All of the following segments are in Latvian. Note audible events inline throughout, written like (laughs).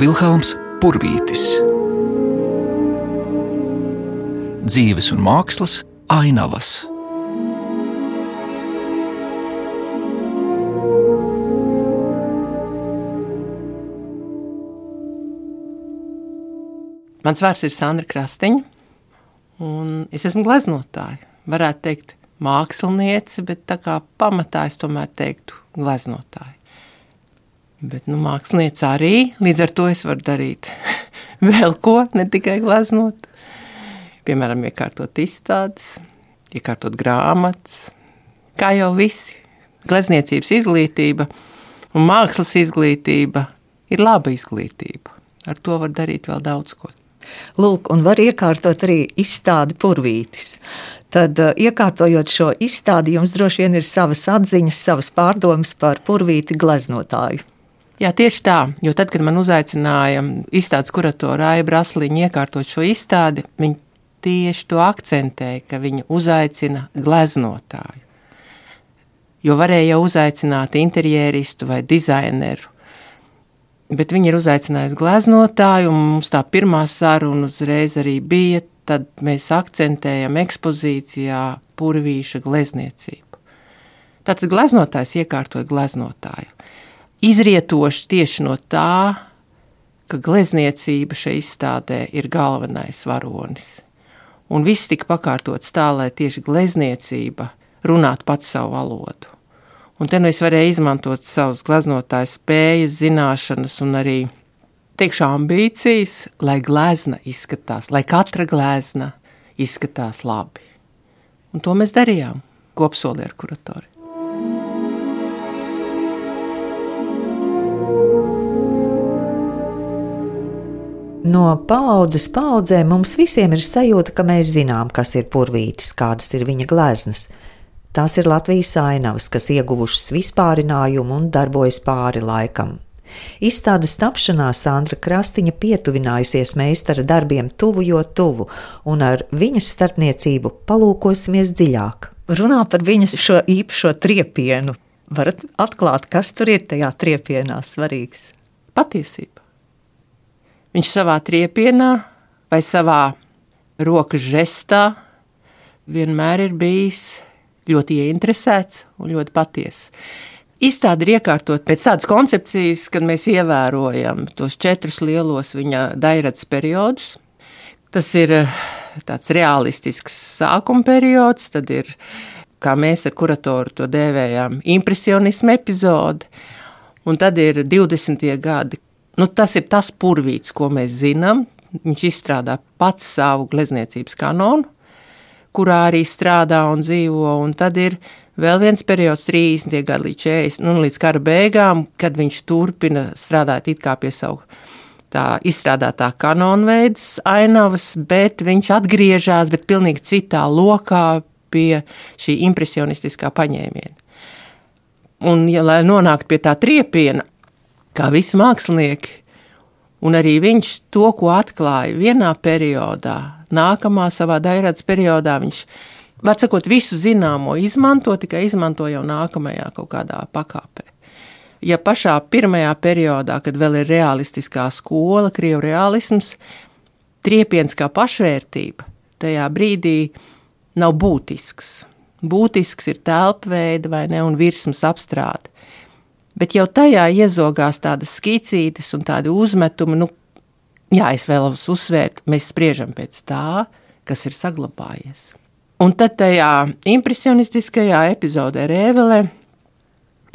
Vilhelms Purvītis. Dzīves un mākslas ainavas. Mans vārds ir Sandra Krastiņa, un es esmu gleznotāja. Varētu teikt, māksliniece, bet tā kā pamatā es tomēr teiktu gleznotāja. Bet nu, mākslinieci arī līdz ar to es varu darīt (laughs) vēl ko, ne tikai gleznot. Piemēram, iekārtot izstādes, iekārtot grāmatas. Kā jau visi, glezniecības izglītība un mākslas izglītība ir laba izglītība. Ar to var darīt vēl daudz ko. Lūk, un var iekārtot arī izstādi purvītis. Tad, uh, iekārtojot šo izstādi, jums droši vien ir savas atziņas, savas pārdomas par purvīti gleznotāju. Jā, tieši tā, jo tad, kad man uzaicināja izstādes kuratora Aija Brasliņa iekārtot šo izstādi, viņa tieši to akcentēja, ka viņa uzaicina gleznotāju. Jo varēja jau uzaicināt interjeristu vai dizaineru, bet viņi ir uzaicinājuši gleznotāju, un mums tā pirmā saruna uzreiz arī bija, tad mēs akcentējam ekspozīcijā purvīša glezniecību. Tātad gleznotājs iekārtoja gleznotāju izrietoši tieši no tā, ka glezniecība šajā izstādē ir galvenais varonis. Un viss tika pakārtots tā, lai tieši glezniecība runātu pats savu valodu. Un te nu es varēju izmantot savas gleznotājas spējas, zināšanas un arī teikšu ambīcijas, lai glezna izskatās, lai katra glezna izskatās labi. Un to mēs darījām kopsolī ar kuratori. No paudzes paudzē mums visiem ir sajūta, ka mēs zinām, kas ir purvītis, kādas ir viņa gleznas. Tās ir Latvijas ainavas, kas ieguvušas vispārinājumu un darbojas pāri laikam. Izstādes tapšanā Sandra Krastiņa pietuvinājusies meistara darbiem tuvu jo tuvu, un ar viņas starpniecību palūkosimies dziļāk. Runā par viņas šo īpašo triepienu. Varat atklāt, kas tur ir tajā triepienā svarīgs? Patiesība. Viņš savā triepienā vai savā rokas žestā vienmēr ir bijis ļoti ieinteresēts un ļoti patiesis. Izstāde ir iekārtot pēc tādas koncepcijas, kad mēs ievērojam tos četrus lielos viņa dairats periodus. Tas ir eh, tāds realistisks sākuma periods, tad ir, kā mēs ar kuratoru to dēvējām, impresionismu epizode, un tad ir 20. gadi, Nu, tas ir tas purvīts, ko mēs zinām. Viņš izstrādā pats savu glezniecības kanonu, kurā arī strādā un dzīvo. Un tad ir vēl viens periods, 30. gadi līdz 40. Nu, līdz kara beigām, kad viņš turpina strādāt pie savu tā izstrādātā kanonveidas ainavas, bet viņš atgriežas, bet pilnīgi citā lokā pie šī impresionistiskā paņēmiena. Un, ja, lai nonāktu pie tā triepiena, kā visi mākslinieki. Un arī viņš to, ko atklāja vienā periodā, nākamā savā dairādas periodā, viņš, var sakot, visu zināmo izmanto, tikai izmanto jau nākamajā kaut kādā pakāpē. Ja pašā pirmajā periodā, kad vēl ir realistiskā skola, krievu realisms, triepiens kā pašvērtība, tajā brīdī nav būtisks. Būtisks ir telpveida vai ne, un virsmas apstrāde bet jau tajā iezogās tādas skicītes un tādi uzmetumi. Nu, jā, es vēlos uzsvērt, mēs spriežam pēc tā, kas ir saglabājies. Un tad tajā impresionistiskajā epizodē Rēvelē,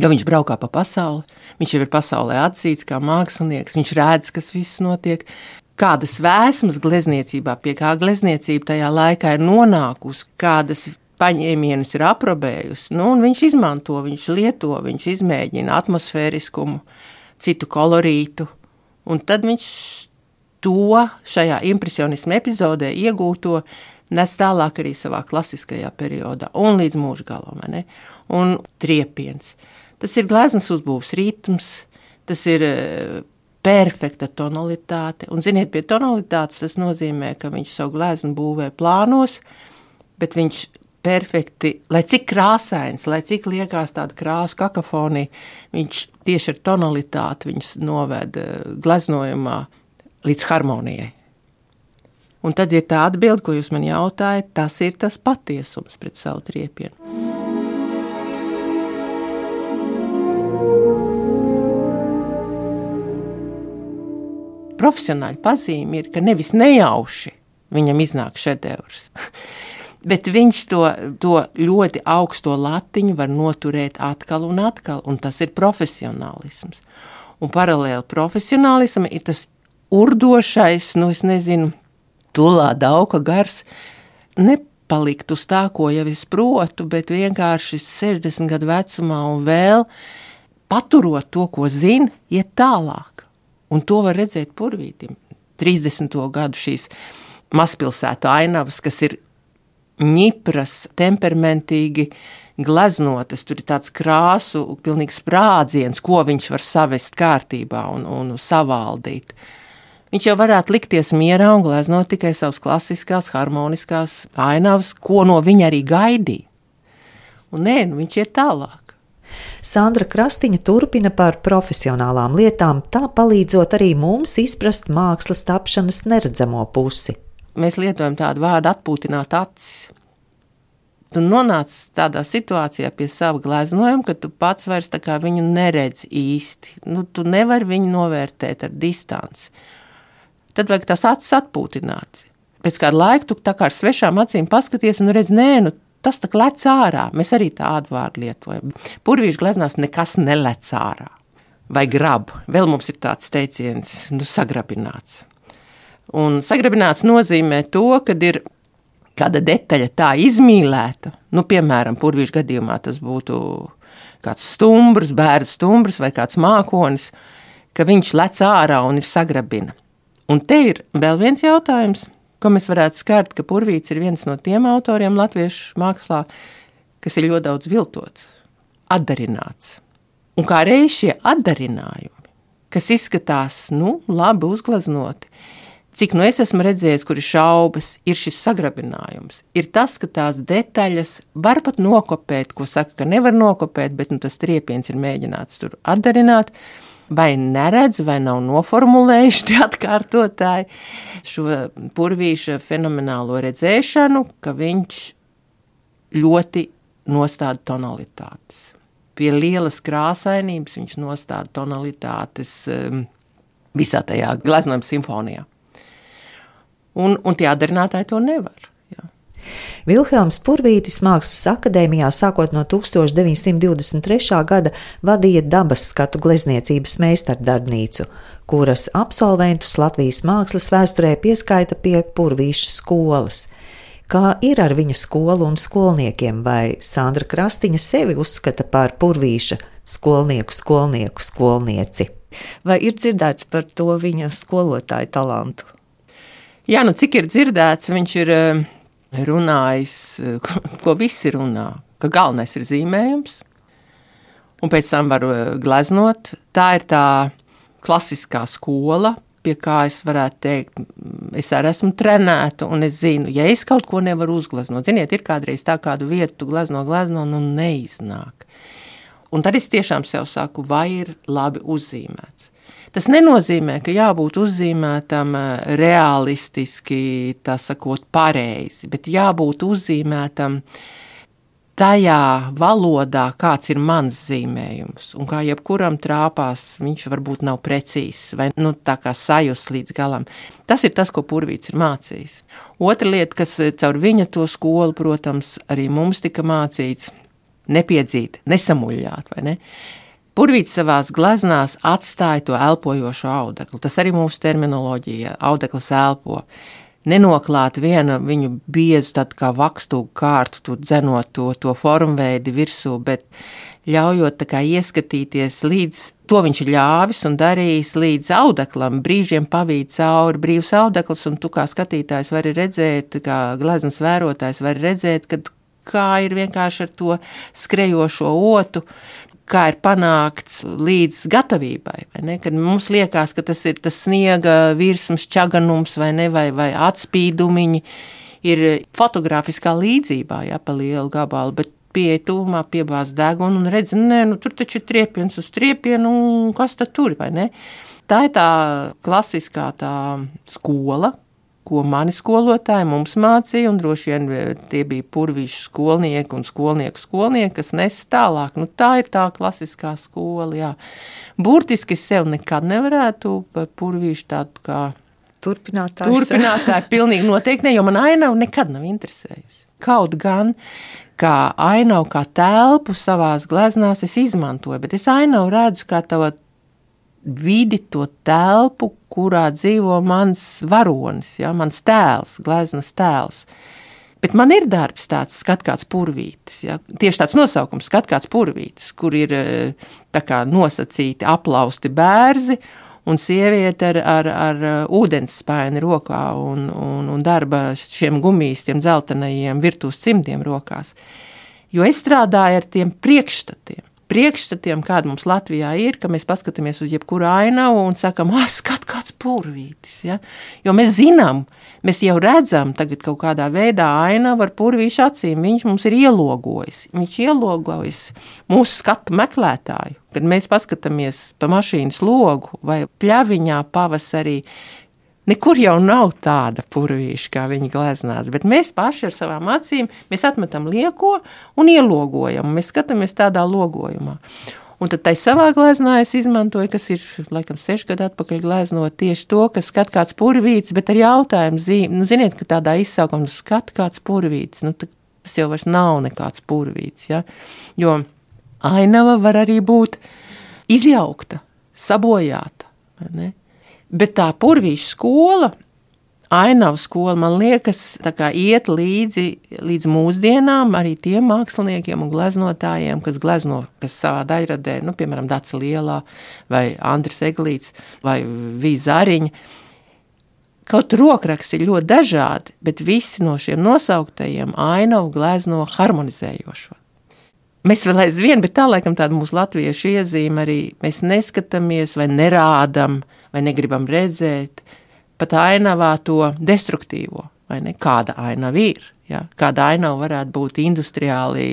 jo viņš braukā pa pasauli, viņš jau ir pasaulē atzīts kā mākslinieks, viņš redz, kas viss notiek. Kādas vēsmas glezniecībā, pie kā glezniecība tajā laikā ir nonākusi, kādas paņēmienus ir aprobējusi, nu, viņš izmanto, viņš lieto, viņš izmēģina atmosfēriskumu, citu kolorītu, un tad viņš to šajā impresionismu epizodē iegūto nes tālāk arī savā klasiskajā periodā. Un līdz mūža galam, un triepiens. Tas ir gleznas uzbūves ritms, tas ir eh, perfekta tonalitāte, un ziniet, pie tonalitātes tas nozīmē, ka viņš savu gleznu būvē plānos, bet viņš perfekti, lai cik krāsains, lai cik liekas tāda krāsa kakofonija, viņš tieši ar tonalitāti viņus noved gleznojumā līdz harmonijai. Un tad ir tā atbilde, ko jūs man jautājat, tas ir tas patiesums pret savu triepienu. Profesionāļa pazīme ir, ka nevis nejauši viņam iznāk šedevrs, (laughs) bet viņš to, to ļoti augsto latiņu var noturēt atkal un atkal, un tas ir profesionālisms. Un paralēli profesionālismam ir tas urdošais, nu es nezinu, tulā dauka gars, nepalikt uz tā, ko jau es protu, bet vienkārši 60 gadu vecumā un vēl paturot to, ko zina, iet tālāk. Un to var redzēt purvītim. 30. gadu šīs mazpilsētu ainavas, kas ir ņipras, temperamentīgi gleznotas. Tur ir tāds krāsu, pilnīgs sprādziens, ko viņš var savest kārtībā un, un savaldīt. Viņš jau varētu likties mierā un gleznot tikai savas klasiskās, harmoniskās ainavas, ko no viņa arī gaidīja. Un nē, nu viņš iet tālāk. Sandra Krastiņa turpina par profesionālām lietām, tā palīdzot arī mums izprast mākslas tapšanas neredzamo pusi mēs lietojam tādu vārdu atpūtināt acis. Tu nonāc tādā situācijā pie sava gleznojuma, ka tu pats vairs viņu neredzi īsti. Nu, tu nevari viņu novērtēt ar distanci. Tad vajag tās acis atpūtināt. Pēc kāda laika tu kā ar svešām acīm paskaties un redz, nē, nu, tas tā lec ārā. Mēs arī tādu vārdu lietojam. Purvīšu gleznās nekas nelec ārā. Vai grab, vēl mums ir tāds teiciens, nu, sagrabināts. Un sagrabināts nozīmē to, ka ir kāda detaļa tā izmīlēta, nu, piemēram, purvīšu gadījumā tas būtu kāds stumbrs, bērns stumbrs vai kāds mākonis, ka viņš lec ārā un ir sagrabina. Un te ir vēl viens jautājums, ko mēs varētu skart, ka Purvīts ir viens no tiem autoriem latviešu mākslā, kas ir ļoti daudz viltots, atdarināts. Un kā reiz šie atdarinājumi, kas izskatās, nu, labi uzglaznoti, cik nu es esmu redzējis, kur ir šaubas, ir šis sagrabinājums. Ir tas, ka tās detaļas var pat nokopēt, ko saka, ka nevar nokopēt, bet nu, tas triepiens ir mēģināts tur atdarināt. Vai neredz, vai nav noformulējuši tie atkārtotāji šo purvīša fenomenālo redzēšanu, ka viņš ļoti nostāda tonalitātes. Pie lielas krāsainības viņš nostāda tonalitātes um, visā tajā gleznojuma simfonijā un, un tie atdarinātāji to nevar. Jā. Vilhelms Purvītis Mākslas akadēmijā sākot no 1923. gada vadīja dabas skatu glezniecības meistardarbnīcu, kuras absolventus Latvijas mākslas vēsturē pieskaita pie Purvīša skolas. Kā ir ar viņa skolu un skolniekiem, vai Sandra Krastiņa sevi uzskata par Purvīša skolnieku, skolnieku, skolnieci? Vai ir dzirdēts par to viņa skolotāju talantu? Jā, nu cik ir dzirdēts, viņš ir eh, runājis, eh, ko visi runā, ka galvenais ir zīmējums, un pēc tam var eh, gleznot. Tā ir tā klasiskā skola, pie kā es varētu teikt, es arī esmu trenēta, un es zinu, ja es kaut ko nevaru uzgleznot, ziniet, ir kādreiz tā kādu vietu, tu glezno, glezno, un nu neiznāk. Un tad es tiešām sev saku, vai ir labi uzzīmēts. Tas nenozīmē, ka jābūt uzzīmētam eh, realistiski, tā sakot, pareizi, bet jābūt uzzīmētam tajā valodā, kāds ir mans zīmējums. Un kā jebkuram trāpās, viņš varbūt nav precīzs vai nu, tā kā sajūs līdz galam. Tas ir tas, ko Purvīts ir mācījis. Otra lieta, kas eh, caur viņa to skolu, protams, arī mums tika mācīts, nepiedzīt, nesamuļāt, vai ne? Purvīts savā gleznās atstāja to elpojošo audeklu. Tas arī mūsu terminoloģija - audekls elpo. Nenoklāt vienu viņu biezu, tādu kā vakstūgu kārtu, tur dzenot to, to formveidi virsū, bet ļaujot tā kā ieskatīties līdz to viņš ir ļāvis un darījis līdz audeklam, brīžiem pavīt cauri brīvs audekls, un tu kā skatītājs vari redzēt, kā gleznas vērotājs vari redzēt, kad kā ir vienkārši ar to skrejošo otu, kā ir panākts līdz gatavībai. Kad mums liekas, ka tas ir tas sniega virsmas, čaganums vai, ne, vai, vai atspīdumiņi, ir fotografiskā līdzībā, ja pa lielu gabalu, bet pieeja tuvumā, piebāz degunu un redz, nē, nu, tur taču ir triepiens uz triepienu, un kas tad tur ne? Tā ir tā klasiskā tā skola, ko mani skolotāji mums mācīja, un droši vien tie bija purvīšu skolnieki un skolnieku skolnieki, kas nes tālāk. Nu, tā ir tā klasiskā skola, jā. Burtiski sev nekad nevarētu par purvīšu tādu kā turpinātāju. Turpinātāju pilnīgi noteikti ne, jo man ainava nekad nav interesējusi. Kaut gan, kā ainavu, kā telpu savās gleznās es izmantoju, bet es ainavu redzu kā tavu vidi, to telpu, kurā dzīvo mans varonis, ja, mans tēls, gleznas tēls. Bet man ir darbs tāds, skat kāds purvītis. Ja? Tieši tāds nosaukums, skat kāds purvītis, kur ir eh, kā, nosacīti aplausti bērzi un sieviete ar, ar, ar eh, ūdens spēni rokā un, un, un darba šiem gumijiem, dzeltenajiem virtuves cimdiem rokās. Jo es strādāju ar tiem priekšstatiem priekšstatiem, kāda mums Latvijā ir, ka mēs paskatāmies uz jebkuru ainavu un sakam, ah, skat, kāds purvītis. Ja? Jo mēs zinām, mēs jau redzam tagad kaut kādā veidā ainavu ar purvīšu acīm. Viņš mums ir ielogojis. Viņš ielogojis mūsu skatu meklētāju. Kad mēs paskatāmies pa mašīnas logu vai pļaviņā pavasarī, Nekur jau nav tāda purvīša, kā viņi gleznās, bet mēs paši ar savām acīm atmetam lieko un ielogojam. Mēs skatāmies tādā logojumā. Un tad tai savā gleznā es izmantoju, kas ir laikam seši gadi atpakaļ gleznot tieši to, ka skat kāds purvīts, bet ar jautājumu zīmi. Nu, ziniet, ka tādā izsaukumā skat kāds purvīts, nu, tas jau vairs nav nekāds purvīts, ja? jo ainava var arī būt izjaukta, sabojāta, ne? Bet tā purvīša skola, ainavu skola, man liekas, iet līdzi līdz mūsdienām arī tiem māksliniekiem un gleznotājiem, kas glezno, kas savā daļradē, nu, piemēram, Dāca Lielā vai Andris Eglīts vai Vīzāriņa. Kaut rokraksti ir ļoti dažādi, bet visi no šiem nosauktajiem ainavu glezno harmonizējošo. Mēs vēl aizvien, bet tā laikam tāda mūsu latviešu iezīme arī mēs neskatāmies vai nerādam vai negribam redzēt pat ainavā to destruktīvo, vai ne? Kāda ainava ir, ja? kāda ainava varētu būt industriāli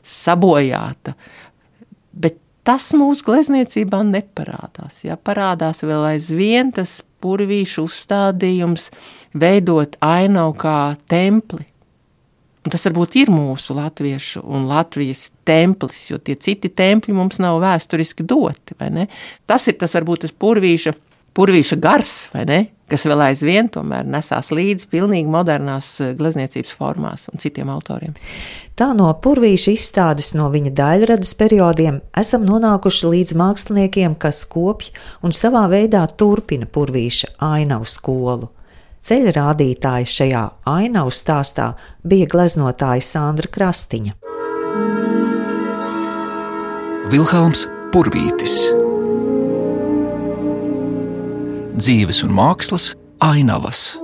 sabojāta, bet tas mūsu glezniecībā neparādās, ja? Parādās vēl aizvien tas purvīšu uzstādījums veidot ainavu kā templi, Un tas varbūt ir mūsu latviešu un Latvijas templis, jo tie citi templi mums nav vēsturiski doti. Tas ir tas varbūt tas purvīša, purvīša gars, kas vēl aizvien tomēr nesās līdzi pilnīgi modernās eh, glezniecības formās un citiem autoriem. Tā no purvīša izstādes no viņa daļradas periodiem esam nonākuši līdz māksliniekiem, kas kopj un savā veidā turpina purvīša ainavu skolu. Ceļa rādītājs šajā ainavu stāstā bija gleznotāja Sandra Krastiņa. Vilhelms Purvītis Dzīves un mākslas ainavas.